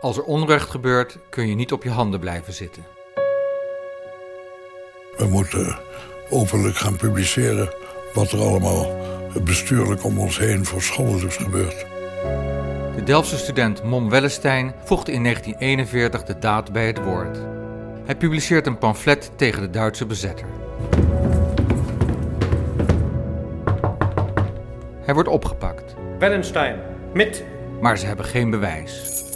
Als er onrecht gebeurt, kun je niet op je handen blijven zitten. We moeten openlijk gaan publiceren wat er allemaal bestuurlijk om ons heen voor schande gebeurt. De Delftse student Mom Wellestein voegde in 1941 de daad bij het woord. Hij publiceert een pamflet tegen de Duitse bezetter. Hij wordt opgepakt. Wellenstein, met. Maar ze hebben geen bewijs.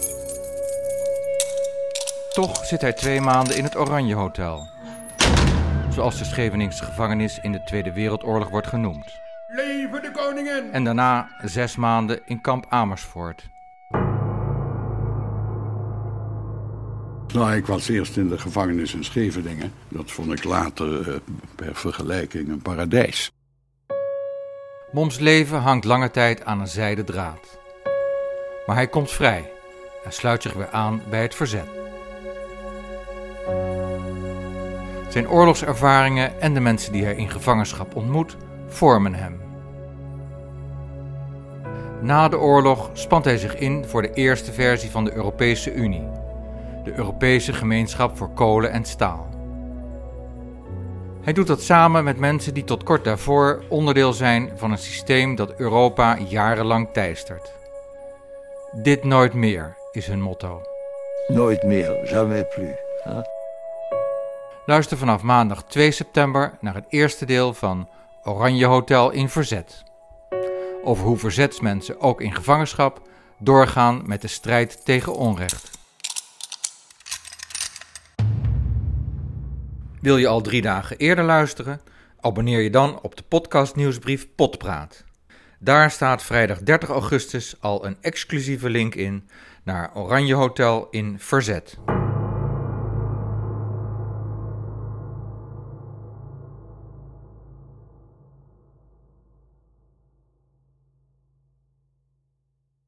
Toch zit hij twee maanden in het Oranje Hotel. Zoals de Scheveningse gevangenis in de Tweede Wereldoorlog wordt genoemd. Leven de koningin! En daarna zes maanden in kamp Amersfoort. Nou, ik was eerst in de gevangenis in Scheveningen. Dat vond ik later uh, per vergelijking een paradijs. Moms leven hangt lange tijd aan een zijden draad. Maar hij komt vrij en sluit zich weer aan bij het verzet. Zijn oorlogservaringen en de mensen die hij in gevangenschap ontmoet, vormen hem. Na de oorlog spant hij zich in voor de eerste versie van de Europese Unie, de Europese Gemeenschap voor Kolen en Staal. Hij doet dat samen met mensen die tot kort daarvoor onderdeel zijn van een systeem dat Europa jarenlang teistert. Dit nooit meer is hun motto. Nooit meer, jamais plus. Luister vanaf maandag 2 september naar het eerste deel van Oranje Hotel in Verzet. Over hoe verzetsmensen ook in gevangenschap doorgaan met de strijd tegen onrecht. Wil je al drie dagen eerder luisteren? Abonneer je dan op de podcastnieuwsbrief Potpraat. Daar staat vrijdag 30 augustus al een exclusieve link in naar Oranje Hotel in Verzet.